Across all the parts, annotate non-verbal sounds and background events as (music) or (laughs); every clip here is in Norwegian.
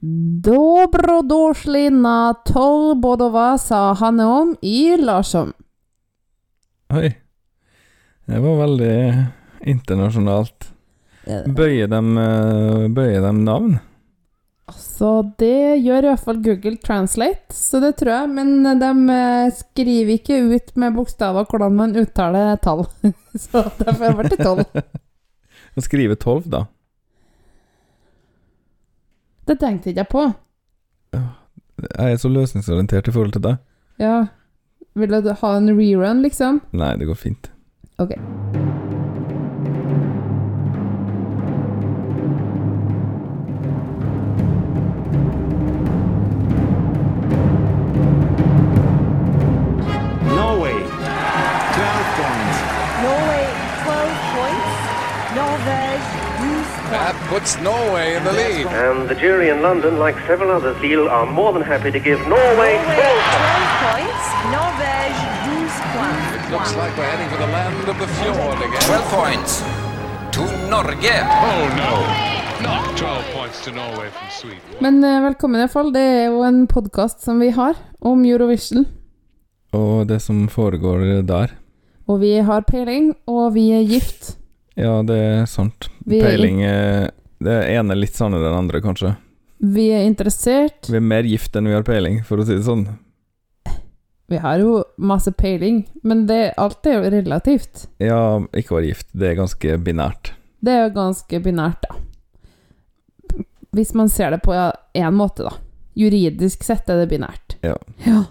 Dobrodošli na tolv bodova, sa Hanne i Larsom. Oi. Det var veldig internasjonalt. Bøyer dem, eh, bøyer de navn? Altså, det gjør i hvert fall Google Translate, så det tror jeg. Men de eh, skriver ikke ut med bokstaver hvordan man uttaler tall. (laughs) så derfor ble det tolv. (laughs) Å skrive tolv, da? Det tenkte ikke jeg på. Jeg er så løsningsorientert i forhold til deg. Ja. Vil du ha en rerun, liksom? Nei, det går fint. Ok. Norway, 12 points. Norway 12 points. Norvège 12 That puts Norway in the lead. And the jury in London, like several others, Lille are more than happy to give Norway Norway 12 12 points. Norvège 12 points. Looks like we're heading for the land of the fjord again. 12 points to Norge. Oh no, not 12 points to Norway from Sweden. Men eh, velkommen iallfall. Det er jo en podkast som vi har om Eurovision. Og det som foregår der. Og vi har peiling, og vi er gift. Ja, det er sant. Vi Peiling er Det ene er litt sannere enn den andre, kanskje. Vi er interessert. Vi er mer gift enn vi har peiling, for å si det sånn. Vi har jo masse peiling, men det, alt er jo relativt. Ja, ikke være gift. Det er ganske binært. Det er jo ganske binært, da. Hvis man ser det på én måte, da. Juridisk sett er det binært. Ja. Ja.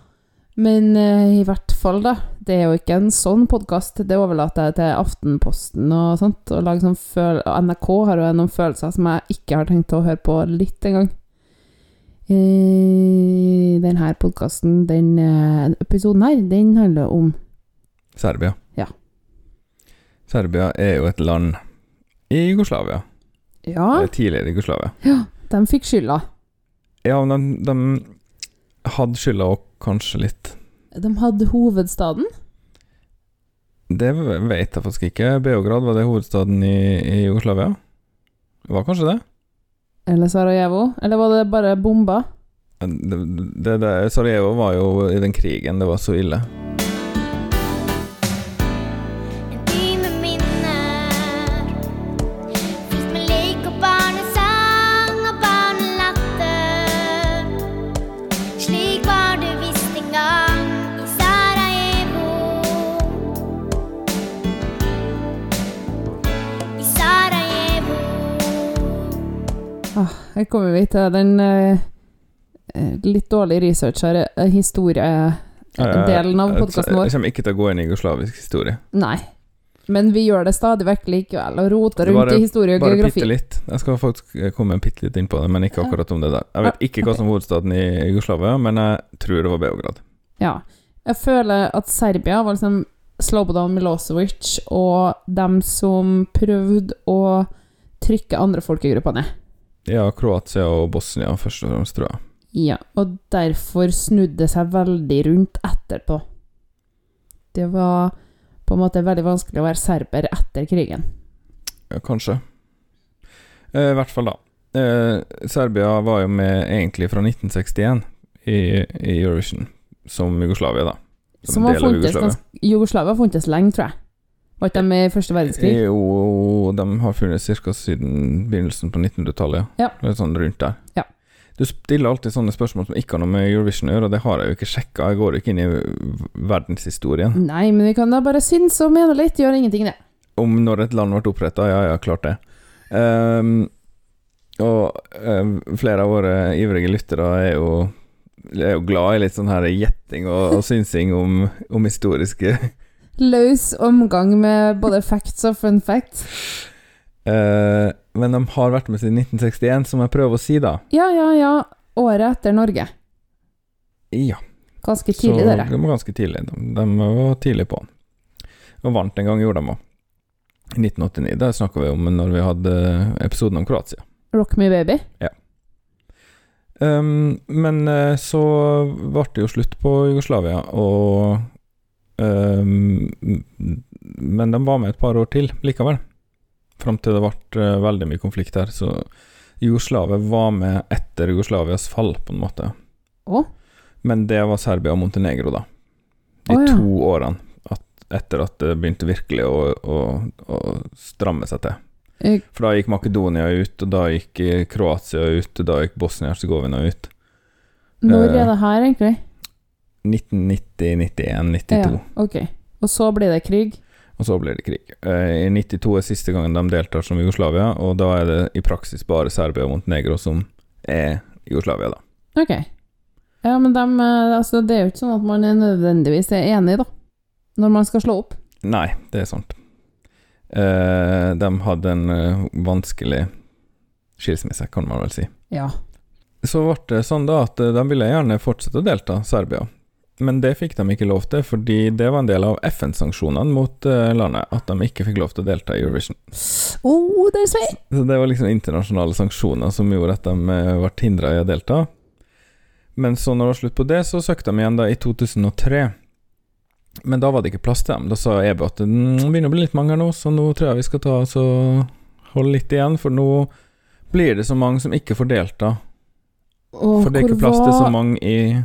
Men eh, i hvert fall, da. Det er jo ikke en sånn podkast. Det overlater jeg til Aftenposten og sånt. Og sånn og NRK har jo noen følelser som jeg ikke har tenkt å høre på litt engang. Eh, denne podkasten, den episoden her, den handler om Serbia. Ja. Serbia er jo et land i Jugoslavia. Ja, Eller tidligere Jugoslavia. de fikk skylda. Ja, men de, de hadde skylda òg, kanskje litt. De hadde hovedstaden. Det vet jeg faktisk ikke. Beograd, var det hovedstaden i, i Jugoslavia? Det var kanskje det? Eller Sarajevo? Eller var det bare bomba? Det, det, det, Sarajevo var jo i den krigen, det var så ille. Her kommer vi til den eh, litt dårlig researcha eh, historiedelen av podkasten vår. Jeg kommer ikke til å gå inn i jugoslavisk historie. Nei. Men vi gjør det stadig vekk likevel, og roter rundt bare- i historie og Bare geografi. bitte litt. Jeg skal faktisk komme bitte litt inn på det, men ikke akkurat om det der. Jeg vet ikke hva som er hovedstaden i Jugoslavia, men jeg tror det var Beograd. Ja. Jeg føler at Serbia var liksom Slobodan Milosevic og dem som prøvde å trykke andre folkegrupper ned. Ja, Kroatia og Bosnia først og fremst, tror jeg. Ja, og derfor snudde det seg veldig rundt etterpå. Det var på en måte veldig vanskelig å være serber etter krigen. Ja, kanskje. Eh, I hvert fall, da. Eh, Serbia var jo med egentlig fra 1961 i, i Eurovision, som Jugoslavia, da. Som Som del av Jugoslavia. Jugoslavia har funtes lenge, tror jeg. Var ikke de med i første verdenskrig? Jo, de har funnet ca. siden begynnelsen på 1900-tallet, Ja. Litt sånn rundt der. Ja. Du stiller alltid sånne spørsmål som ikke har noe med Eurovision å gjøre, og det har jeg jo ikke sjekka. Jeg går ikke inn i verdenshistorien. Nei, men vi kan da bare synse og mene litt, gjør ingenting, det. Om når et land ble oppretta, ja ja, klart det. Um, og um, flere av våre ivrige lyttere er jo, er jo glad i litt sånn her gjetting og, og synsing om, om historiske Løs omgang med både facts og fun facts. Uh, Men de har vært med siden 1961, som jeg prøver å si, da. Ja, ja, ja. Året etter Norge. Ja. Ganske tidlig, dere. de var ganske tidlig. De, de var tidlig på. Og vant en gang, gjorde de òg. I 1989. Det snakka vi om når vi hadde episoden om Kroatia. Rock Me Baby. Um, men eh, så ble det jo slutt på Jugoslavia, og Men de var med et par år til likevel. Fram til det ble eh, veldig mye konflikt her. Så Jugoslavia var med etter Jugoslavias fall, på en måte. Oh. Men det var Serbia og Montenegro, da. De oh, ja. to årene at, etter at det begynte virkelig å, å, å stramme seg til. Eh, For da gikk Makedonia ut, og da gikk eh, Kroatia ut, og da gikk Bosnia-Hercegovina ut. Når Eh, er det her, egentlig? 1990, 91, 92. Ja, ok. Og så blir det krig? Og så blir det krig. Eh, I 92 er siste gangen de deltar som Jugoslavia, og da er det i praksis bare Serbia og Montenegro som er Jugoslavia, da. Ok. Ja, men dem, eh, altså, det er jo ikke sånn at man er nødvendigvis er enig, da. Når man skal slå opp. Nei, det er sant. Eh, de hadde en vanskelig skilsmisse, kan man vel si. Ja. Så ble det sånn da at de ville gjerne fortsette å delta, Serbia. Men det fikk de ikke lov til, fordi det var en del av FN-sanksjonene mot eh, landet, at de ikke fikk lov til å delta i Eurovision. Oh, det er! Så det var liksom internasjonale sanksjoner som gjorde at de eh, ble hindra i å delta. Men så når det var slutt på det, så søkte de igjen da i 2003. Men da var det ikke plass til dem. Da sa EBU at "Mm, det begynner å bli litt mange her nå, så nå tror jeg vi skal ta oss og holde litt igjen, for nå blir det så mange som ikke får delta. Og For det er ikke plass til så mange i,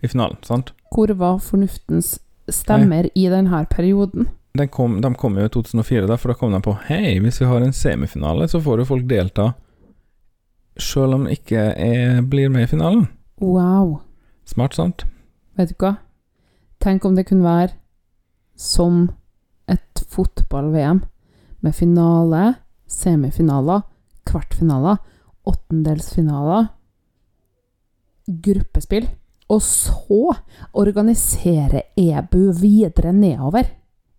i finalen, sant? Hvor var fornuftens stemmer i denne perioden? Den kom, de kom jo i 2004, da, for da kom de på Hei, hvis vi har en semifinale, så får jo folk delta sjøl om de ikke er, blir med i finalen. Wow. Smart, sant? Vet du hva? Tenk om det kunne være som et fotball-VM, med finale, semifinaler, kvartfinaler, åttendelsfinaler, gruppespill, og så organisere EBU videre nedover.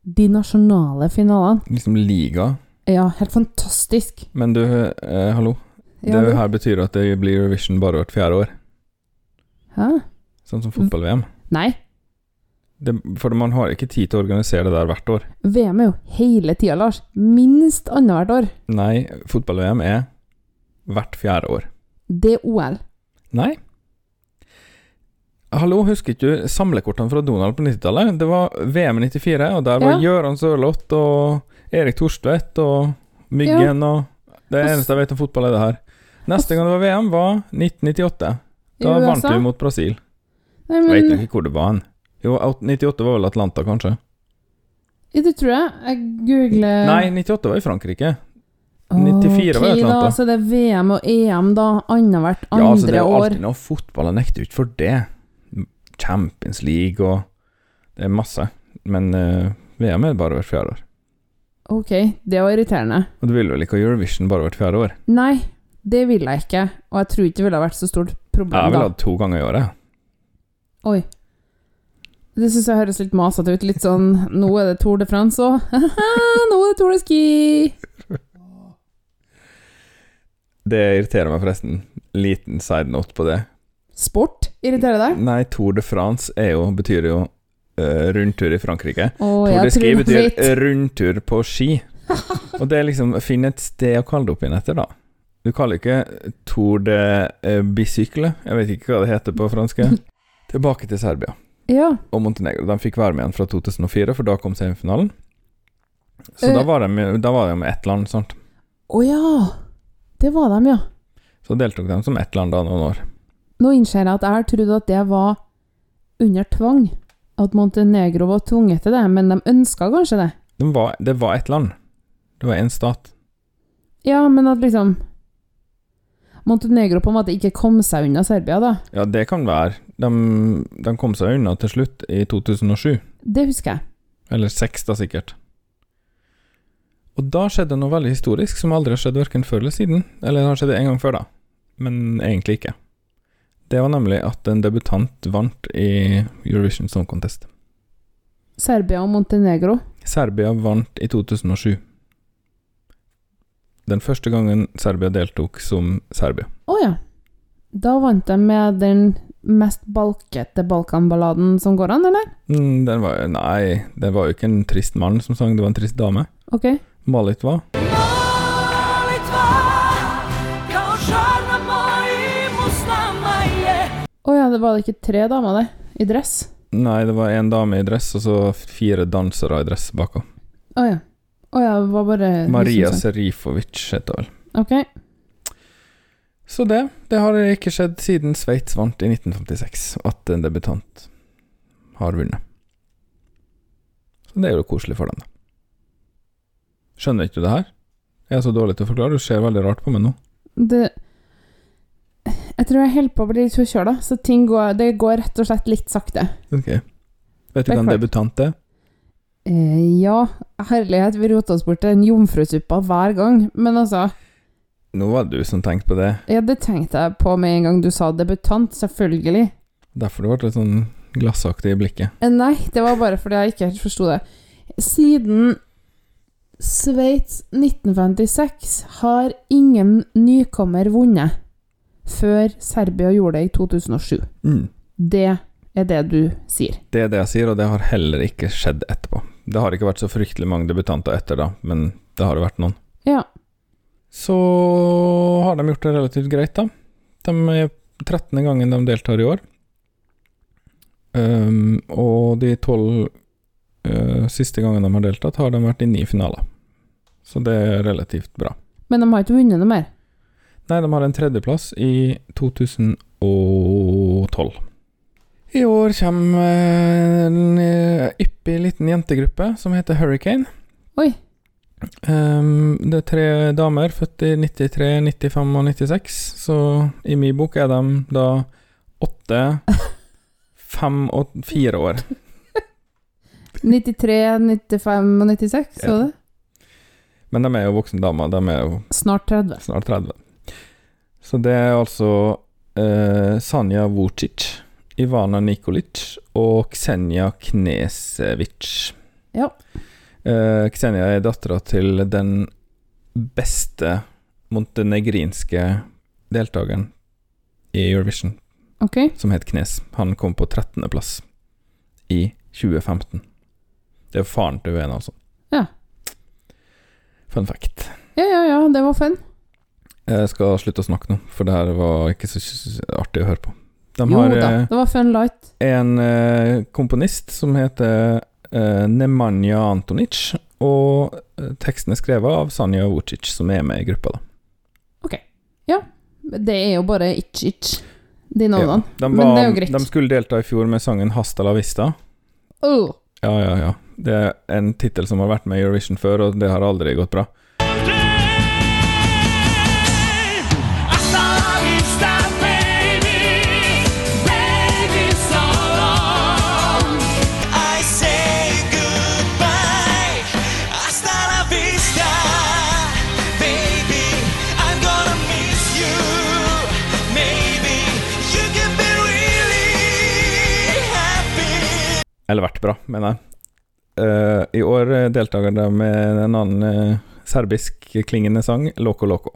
De nasjonale finalene. Liksom liga. Ja, helt fantastisk. Men du, eh, hallo. Ja, det du- her betyr at det blir Eurovision bare hvert fjerde år. Hæ? Sånn som fotball-VM. Nei, Det, for man har ikke tid til å organisere det der hvert år. VM er jo hele tida, Lars. Minst annethvert år. Nei, fotball-VM er hvert fjerde år. Det er OL. Nei. Hallo, husker ikke du samlekortene fra Donald på 90-tallet? Det var VM i 94, og der var Ja. Gøran Sørloth og Erik Torstvedt og Myggen og Det Og s- eneste jeg vet om fotball, er det her. Neste gang det var VM, var 1998. Da vant vi mot Brasil. Nei, Jeg vet men nok ikke hvor det var hen. Jo, 98 var vel Atlanta, kanskje? Ja, Det tror jeg. Jeg googler Nei, 98 var i Frankrike. 94 var i Ok, Atlanta. Da, så det er VM og EM da annethvert andre år. Ja, altså, det er jo alltid noe fotball. Jeg nekter jo ikke for det. Champions League og Det er masse. Men uh, VM er bare hvert fjerde år. Ok, det var irriterende. Og du vil vel ikke ha Eurovision bare hvert fjerde år? Nei, det vil jeg ikke. Og jeg tror ikke det ville ha vært så stort problem da. jeg ville hatt to ganger i året. Oi. Det syns jeg høres litt masete ut. Litt sånn Nå er det Tour de France òg. (laughs) nå er det Tour de Ski. Det irriterer meg forresten. Liten side note på det. Sport? Irriterer deg? Nei, Tour de France er jo, betyr jo uh, rundtur i Frankrike. Oh, Tour de Ski betyr rundtur på ski. (laughs) Og det er liksom Finn et sted å kalle det opp igjen etter, da. Du kaller ikke Tour de eh, Bicycle. Jeg vet ikke hva det heter på franske. (laughs) Tilbake til Serbia Ja. og Montenegro. De fikk være med igjen fra 2004, for da kom semifinalen. Så uh, da var de da var de med ett land, sant. Å ja. Det var de, ja. Så deltok de som ett land da noen år. Nå innser jeg at jeg har trodd at det var under tvang. At Montenegro var tvunget til det, men de ønska kanskje det. De var, det var ett land. Det var én stat. Ja, men at liksom Montenegro på en måte ikke kom seg unna Serbia, da. Ja, det kan være. De, de kom seg unna til slutt i 2007. Det husker jeg. Eller seks, da, sikkert. Og da skjedde noe veldig historisk som aldri har skjedd verken før eller siden. Eller det har skjedd en gang før, da. Men egentlig ikke. Det var nemlig at en debutant vant i Eurovision Song Contest. Serbia og Montenegro. Serbia vant i 2007. Den første gangen Serbia deltok som Serbia. Å ja. Da vant de med den mest balkete Balkanballaden som går an, eller? Mm, den var, nei, det var jo ikke en trist mann som sang, det var en trist dame. Ok. Malit var. Å ja, det var det ikke tre damer, det? I dress? Nei, det var en dame i dress, og så fire dansere i dress bak henne. Å ja. Å ja, det var bare Maria. Serifovic heter det vel. Ok. Så det, det har ikke skjedd siden Sveits vant i 1956, at en debutant har vunnet. Så det er jo koselig for dem, da. Skjønner ikke du det her? Jeg er så dårlig til å forklare, du ser veldig rart på meg nå. Det Jeg tror jeg holder på å bli litt forkjøla, så ting går, det går rett og slett litt sakte. Ok. Vet du hva en debutant er? Eh, ja, herlighet, vi roter oss bort til en jomfrusuppa hver gang, men altså Nå var det du som tenkte på det. Ja, det tenkte jeg på med en gang du sa debutant, selvfølgelig. Derfor du ble litt sånn glassaktig i blikket. Eh, Nei, det var bare fordi jeg ikke helt forsto det. Siden Sveits 1956 har ingen nykommer vunnet før Serbia gjorde det i 2007. Mm. Det er det du sier. Det er det jeg sier, og det har heller ikke skjedd etterpå. Det har ikke vært så fryktelig mange debutanter etter da, men det har jo vært noen. Ja. Så har de gjort det relativt greit, da. De er 13. gangen de deltar i år. Um, og de tolv eh, siste gangene de har deltatt, har de vært i finaler. Så det er relativt bra. Men de har ikke vunnet noe mer. Nei, de har en tredjeplass i 2012. I år kommer en eh, yppig liten jentegruppe som heter Hurricane. Oi. Um, det er tre damer født i 93, 95 og 96, så i min bok er de da åtte, (laughs) fem og fire år. (laughs) 93, 95 og 96, så Ja. det? Men de er jo voksne damer, de er jo Snart 30. snart 30. Så det er altså eh, Sanja Vucic, Ivana Nikolic og Ksenja Knesevic. Ja. Eh, Ksenja er dattera til den beste montenegrinske deltakeren i Eurovision, okay. som het Knes. Han kom på 13.-plass i 2015. Det er faren til UN, altså. Ja. Fun fact. Ja, ja, ja, det var fun. Jeg skal slutte å snakke nå, for det her var ikke så artig å høre på. De Jo har da, eh, det var fun light. en eh, komponist som heter eh, Nemanja Antonic, og eh, teksten er skrevet av Sanja Vucic, som er med i gruppa. da. Ok. Ja. Det er jo bare itch-itch, de navnene. de, Men det er jo greit. de skulle delta i fjor med sangen 'Hasta la vista'. Oh. Ja, ja, ja. Det er en tittel som har vært med i Eurovision før, og det har aldri gått bra. Eller vært bra, mener jeg. Uh, I år eh, deltaker de med en annen uh, serbisk klingende sang, 'Loco Loco'.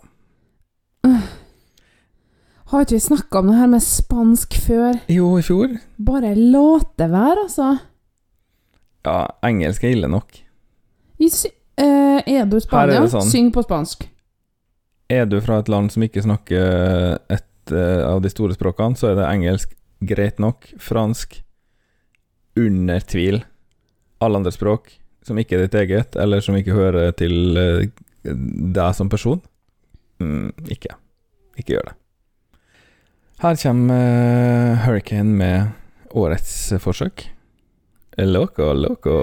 Har ikke vi snakka om det her med spansk før? Jo, i fjor Bare låt det være, altså. Ja, engelsk er ille nok. I, eh, er du i Spania? sånn. Syng på spansk. Er du fra et land som ikke snakker et eh, av de store språkene, så er det engelsk greit nok. Fransk under tvil. Alle andre språk som ikke er ditt eget, eller som ikke hører til eh, deg som person, mm, ikke. Ikke gjør det. Her kommer eh, Hurricane med årets forsøk. Loco, loco.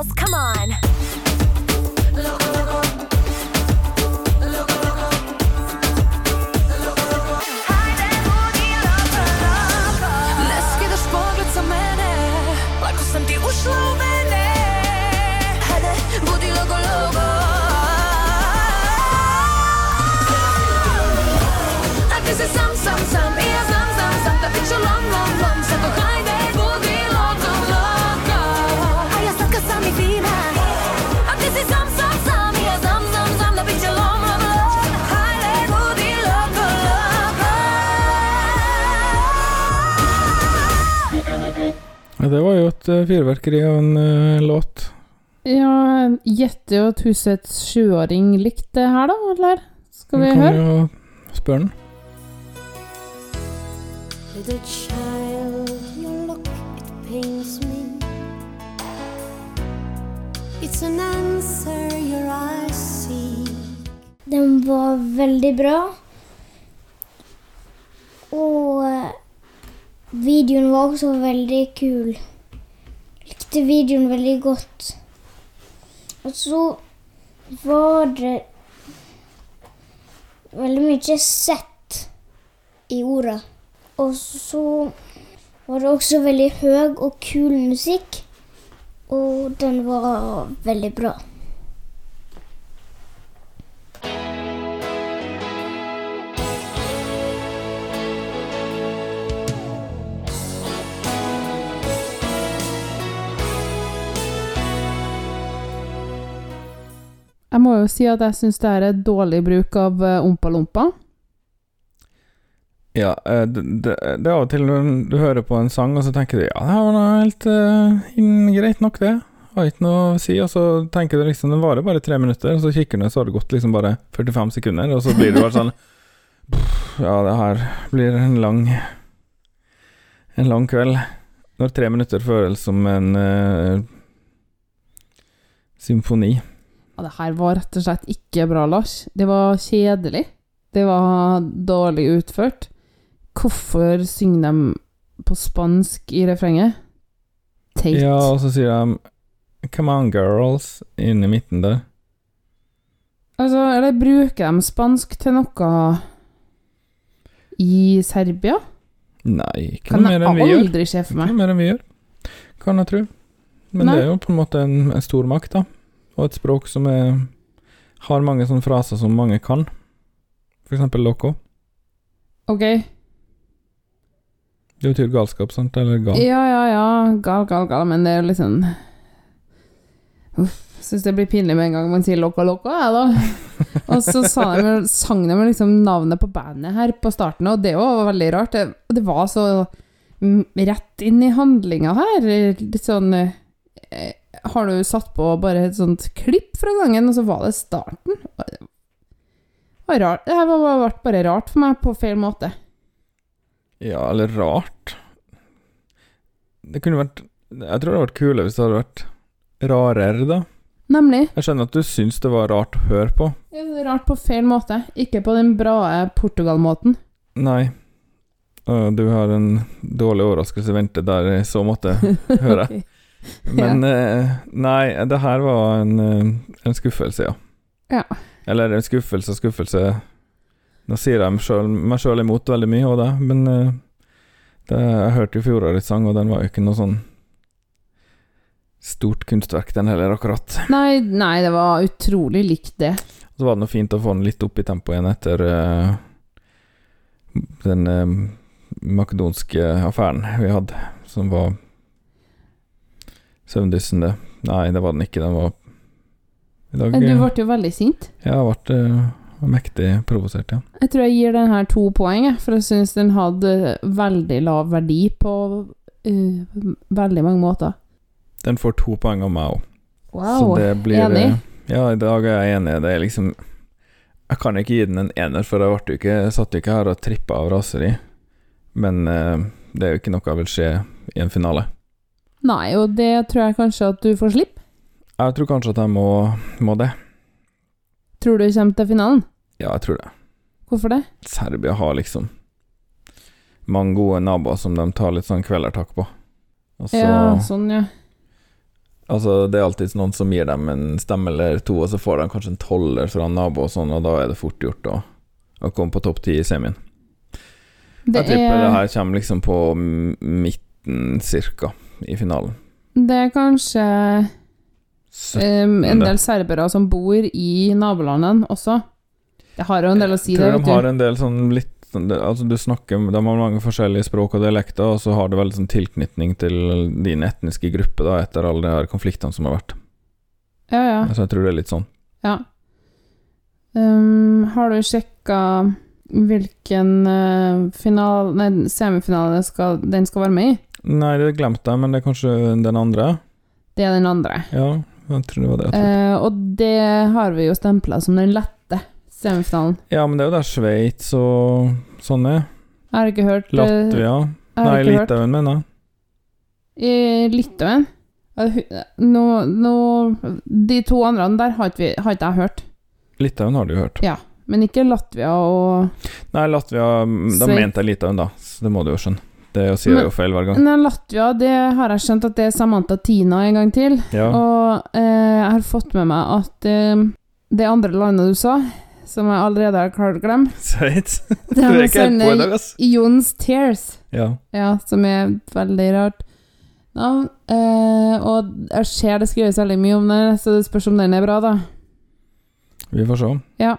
Girls, come on. Det var jo et eh, fyrverkeri av en uh, låt. Ja, gjetter jo at husets sjuåring likte det her, da, eller? Skal vi kan høre? jo spørre den. Little child, your look, it pains me. It's an answer your eyes see. Den var veldig bra. Og videoen var også veldig kul. Likte videoen veldig godt. Og så var det veldig mye sett i orda. Og så var det også veldig høy og kul musikk. Og den var veldig bra. Jeg må jo si at jeg syns det er dårlig bruk av eh, ompa-lompa. Ja, eh, det, er av og til når du hører på en sang, og så tenker du ja, det var noe helt uh, greit nok, det. Har ikke noe å si. Og så tenker du liksom den varer bare tre minutter, og så kikker du så har det gått liksom bare 45 sekunder, og så blir det bare sånn (laughs) Ja, det her blir en lang En lang kveld. Når tre minutter føles som en uh, symfoni. Ja, det her var rett og slett ikke bra, Lars. Det var kjedelig. Det var dårlig utført. Hvorfor synger de på spansk i refrenget? Teit. Ja, og så sier de Come on, girls, inn i midten der. Altså, eller bruker de spansk til noe i Serbia? Nei, ikke Kan noe mer enn vi gjør. aldri se for Ikke meg. noe mer enn vi gjør, kan jeg tro. Men Nei. det er jo på en måte en, en stor makt, da. Og et språk som er, har mange sånne fraser som mange kan. For eksempel loco. Ok. Det betyr galskap, sant? Eller gal. Ja, ja, ja. Gal, gal, gal. Men det er jo litt sånn Uff. Syns det blir pinlig med en gang man sier loco, loco, jeg, da. (laughs) Og så sa de, sang de liksom navnet på bandet her på starten, og det var veldig rart. Det, det var så mm, rett inn i handlinga her. Litt sånn eh, Har du satt på bare et sånt klipp fra gangen, og så var det starten? Det var rart. Det her ble bare rart for meg, på feil måte. Ja, eller rart. Det kunne vært Jeg tror det hadde vært kulere hvis det hadde vært rarere, da. Nemlig. Jeg skjønner at du syns det var rart å høre på. Ja, det er rart på feil måte. Ikke på den bra Portugal-måten. Nei. Du har en dårlig overraskelse i vente der i så måte, (laughs) hører jeg. (laughs) Men eh, nei, det her var en, eh, en skuffelse, ja. Ja. Eller en skuffelse og skuffelse Nå sier jeg meg sjøl imot veldig mye, av det, men eh, det, jeg hørte jo fjorårets sang, og den var jo ikke noe sånn stort kunstverk, den heller, akkurat. Nei, nei, det var utrolig likt det. Så var det noe fint å få den litt opp i tempo igjen etter uh, den uh, makedonske affæren vi hadde, som var søvndyssende. Nei, det var den ikke. Den var dag du eh, ble jo veldig sint. Ja, jeg ble eh, mektig provosert, ja. Jeg tror jeg gir den her to poeng, for jeg syns den hadde veldig lav verdi på uh, veldig mange måter. Den får to poeng av meg òg. Wow, blir enig. eh, Ja, i dag er jeg enig. Det er liksom Jeg kan ikke gi den en ener, for jeg ble ikke, jeg satt jo ikke her og trippa av raseri. Men uh, det er jo ikke noe jeg vil se i en finale. Nei, og det tror jeg kanskje at du får slippe. Jeg tror kanskje at jeg må, må det. Tror du kommer til finalen? Ja, jeg tror det. Hvorfor det? Serbia har liksom mange gode naboer som de tar litt sånn kvelertak på. Så Ja, sånn, ja. Altså, det er alltid noen som gir dem en stemme eller to, og så får de kanskje en toller fra en nabo og sånn, og da er det fort gjort å, å komme på topp ti i semien. Det Jeg tipper det er, her kommer liksom på midten cirka i finalen. det er kanskje um, en del serbere som bor i nabolandene også. Det har jo en del å si, Jeg tror det. de har en del sånn litt Altså du snakker De har mange forskjellige språk og dialekter, og så har det veldig sånn tilknytning til din etniske gruppe, da, etter alle de her konfliktene som har vært. Ja, ja. Så jeg tror det er litt sånn. ja. Um, har du sjekka hvilken uh, final, nei, semifinale skal, den skal være med i? Nei, det glemte jeg, men det er kanskje den andre? Det er den andre. Ja, jeg tror det var det. Eh, og det har vi jo stempla som den lette semifinalen. Ja, men det er jo der Sveits og sånn er. Jeg har ikke hørt eh, Latvia Nei, Litauen, mener jeg. I Litauen nå, nå, De to andre der har ikke, vi, har ikke jeg hørt. Litauen har du hørt. Ja, men ikke Latvia og Nei, Latvia mm, Da mente jeg Litauen, da. Så det må du jo skjønne. Det sier jeg jo feil hver gang. Men Latvia, det har jeg skjønt at det er Samantha Tina en gang til. Ja. Og eh, jeg har fått med meg at eh, det andre landet du sa, som jeg allerede har klart å glemme (laughs) Sveits? (laughs) Det er er ikke helt på i dag, ass. Jons Tears. Ja. Ja, som er veldig rart navn. Eh, og jeg ser det skrives veldig mye om det, så det spørs om den er bra, da. Vi får se. Ja.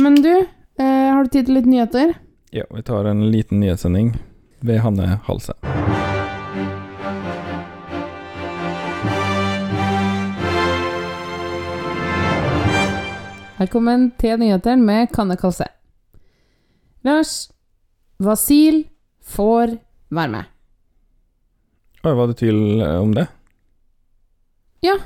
Men du, eh, har du tid til litt nyheter? Ja, vi tar en liten nyhetssending ved Hanne Halse. Velkommen til nyhetene med Kanne Kalse. Lars Vasil får være med. Oi, var det tvil eh, om det? Ja,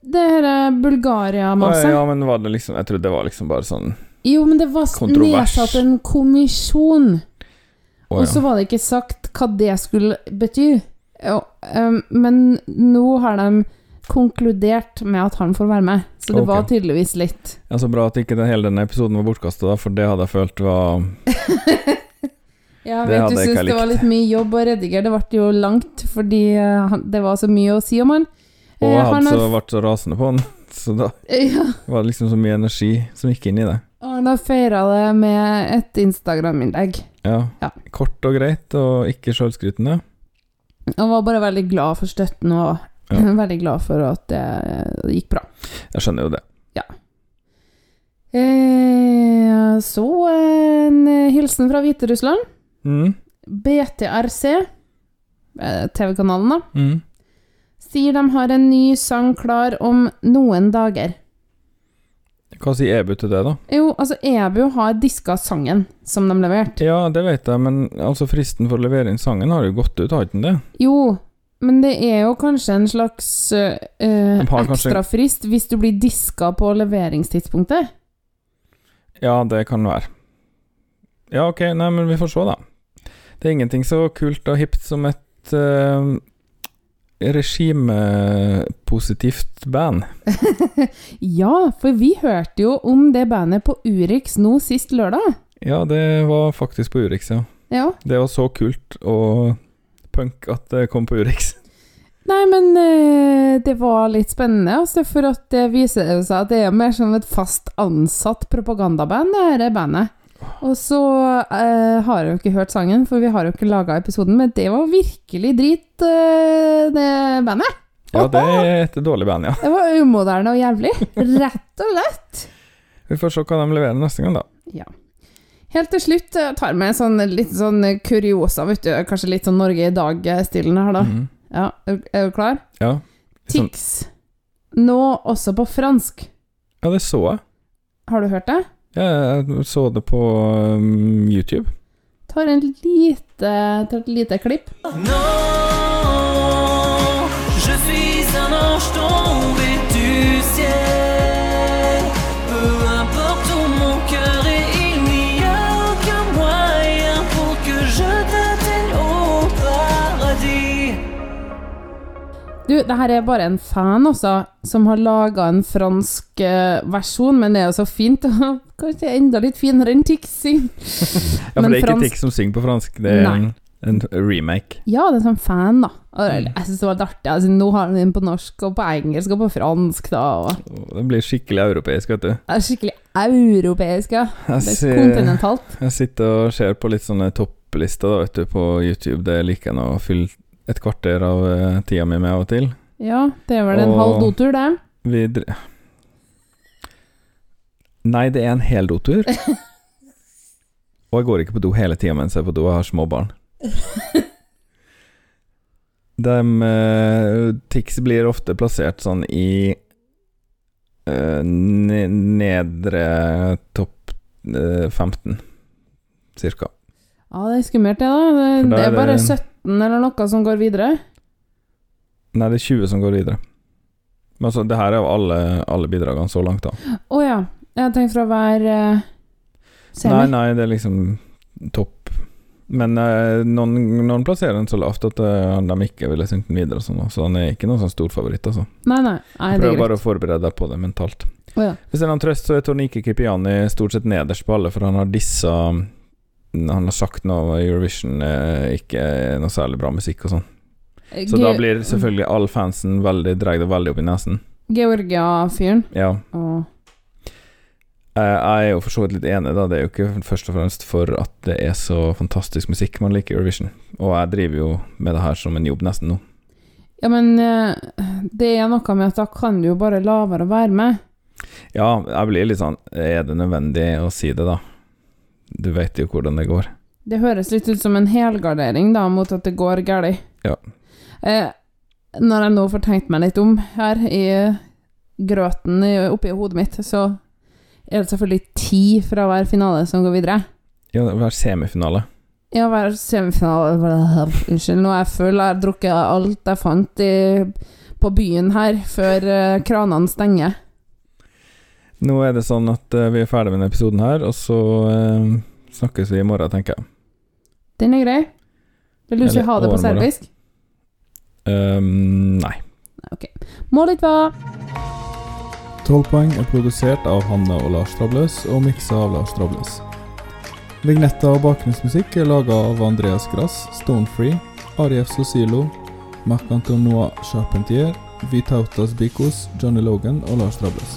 det her er Bulgaria-maset. Ja, men var det liksom Jeg trodde det var liksom bare sånn Jo, men det var nedsatt en kommisjon. Å, Og så var det ikke sagt hva det skulle bety. Ja, em, men nå har de konkludert med at han får være med, så det okay. var tydeligvis litt ja, Så bra at ikke den, hele denne episoden var bortkasta, for det hadde jeg følt var (laughs) Ja, men du syns det var litt mye jobb å redigere. Det ble jo langt fordi eh, det var så mye å si om han. Og Eh, jeg han hadde har så vært så rasende på han, (laughs) så da (laughs) Ja, var det liksom så mye energi som gikk inn i det. og han har feira det med et Instagram-innlegg. Ja. Ja. Kort og greit, og ikke sjølskrytende. Han var bare veldig glad for støtten og Ja. (laughs) veldig glad for at det, gikk bra. Jeg skjønner jo det. Eh, så en hilsen fra Hviterussland. Mm. BTRC, eh, TV-kanalen, da, Mm. sier de har en ny sang klar om noen dager. Hva sier EBU til det, da? Jo, altså, EBU har diska sangen som de leverte. Ja, det vet jeg, men altså fristen for å levere inn sangen har jo gått ut, har ikke den det? Jo, men det er jo kanskje en slags øh, De kanskje- ekstrafrist hvis du blir diska på leveringstidspunktet. Ja, det kan være. Ja, ok, nei, men vi får se, da. Det er ingenting så kult og hipt som et uh, regimepositivt band. (laughs) Ja, for vi hørte jo om det bandet på Urix nå sist lørdag. Ja, det var faktisk på Urix, ja. Ja. Det var så kult og punk at det kom på Urix. (laughs) Nei, men eh, det var litt spennende, altså, for at det viser seg at det er mer som et fast ansatt propagandaband, det dette bandet. Og så eh, har jeg jo ikke hørt sangen, for vi har jo ikke laga episoden, men det var virkelig drit, eh, det bandet. Ja, det er et dårlig band, ja. Det var umoderne og jævlig. Rett og slett. Vi får se hva de leverer neste gang, da. Ja. Helt til slutt jeg tar jeg med sånn, litt sånn kuriosa, vet du. Kanskje litt sånn Norge i dag-stilen her, da. Mhm. Ja, du- er du klar? Ja. Sånn- Tix. Nå også på fransk. ja, det så jeg. Har du hørt det? Ja, jeg så det på um, YouTube. Tar en lite, tar et lite klipp. Non, Du, det her er bare en fan også, som har laga en fransk eh, versjon, men det er jo så fint. (laughs) Kanskje enda litt finere enn Tix sin. Ja, for Men det er ikke fransk- Tix som synger på fransk, det er en, En remake. Ja, det er sånn fan, da. Mm. jeg syns det var litt artig. Altså, nå har han den på norsk og på engelsk og på fransk, da. Og Det blir skikkelig europeisk, vet du. er skikkelig europeisk, ja. Jeg, Det er kontinentalt. jeg sitter og ser på litt sånne topplister da, vet du, på YouTube. Det liker jeg å fylle et kvarter av eh, tida mi med av og til. Ja, det er vel en Og- halv dotur, det. Vi dr Nei, det er en hel dotur. (laughs) Og jeg går ikke på do hele tida mens jeg er på do, jeg har små barn. De uh, Tix blir ofte plassert sånn i uh, nedre topp uh, 15, cirka. Ja, det er skummelt, det, da. Det, det er er bare det- 17 eller noe som går videre. Nei, det er 20 som går videre. Men altså, det her er jo alle, alle bidragene så langt, da. Å ja. Jeg tenkte fra hver uh, semi. Nei, nei, det er liksom topp. Men uh, noen, noen plasserer den så lavt at uh, de ikke ville sendt den videre, sånn, så den er ikke noen sånn storfavoritt. Altså. Nei, nei. nei Prøv bare å forberede deg på det mentalt. Oh, ja. Hvis det er noen trøst, så er Tornike Kipiani stort sett nederst på alle, for han har dissa Han har sagt nå Eurovision er ikke noe særlig bra musikk og sånn. Så da blir selvfølgelig all fansen veldig dreier det veldig opp i nesen. Georgia-fyren. Ja. Og Eh, Jeg er jo for så vidt litt enig, da. Det er jo ikke først og fremst for at det er så fantastisk musikk man liker Eurovision. Og jeg driver jo med det her som en jobb nesten nå. Ja, men eh, det er noe med at da kan du jo bare la være å være med. Ja, jeg blir litt sånn Er det nødvendig å si det, da? Du vet jo hvordan det går. Det høres litt ut som en helgardering da, mot at det går galt. Ja. Eh, når jeg nå får tenkt meg litt om her i grøten oppi hodet mitt, så er det selvfølgelig ti fra hver finale som går videre. Ja, hver semifinale. Ja, hver semifinale (laughs) Unnskyld, nå er jeg full. Jeg har drukket alt jeg fant i, på byen her, før eh, kranene stenger. Nå er det sånn at eh, vi er ferdig med denne episoden her, og så eh, snakkes vi i morgen, tenker jeg. Den er grei. Vil du ikke Eller ha det på overmorgen. serbisk? Um, nei. Ok. Målet hva? 12 poeng er produsert av Hanne og Lars Trabløs og miksa av Lars Trabløs. Vignetta og bakgrunnsmusikk er laga av Andreas Grass, Stonefree, Arief Sosilo, Marc-Antonois Charpentier, Vitautas Bikos, Johnny Logan og Lars Trabløs.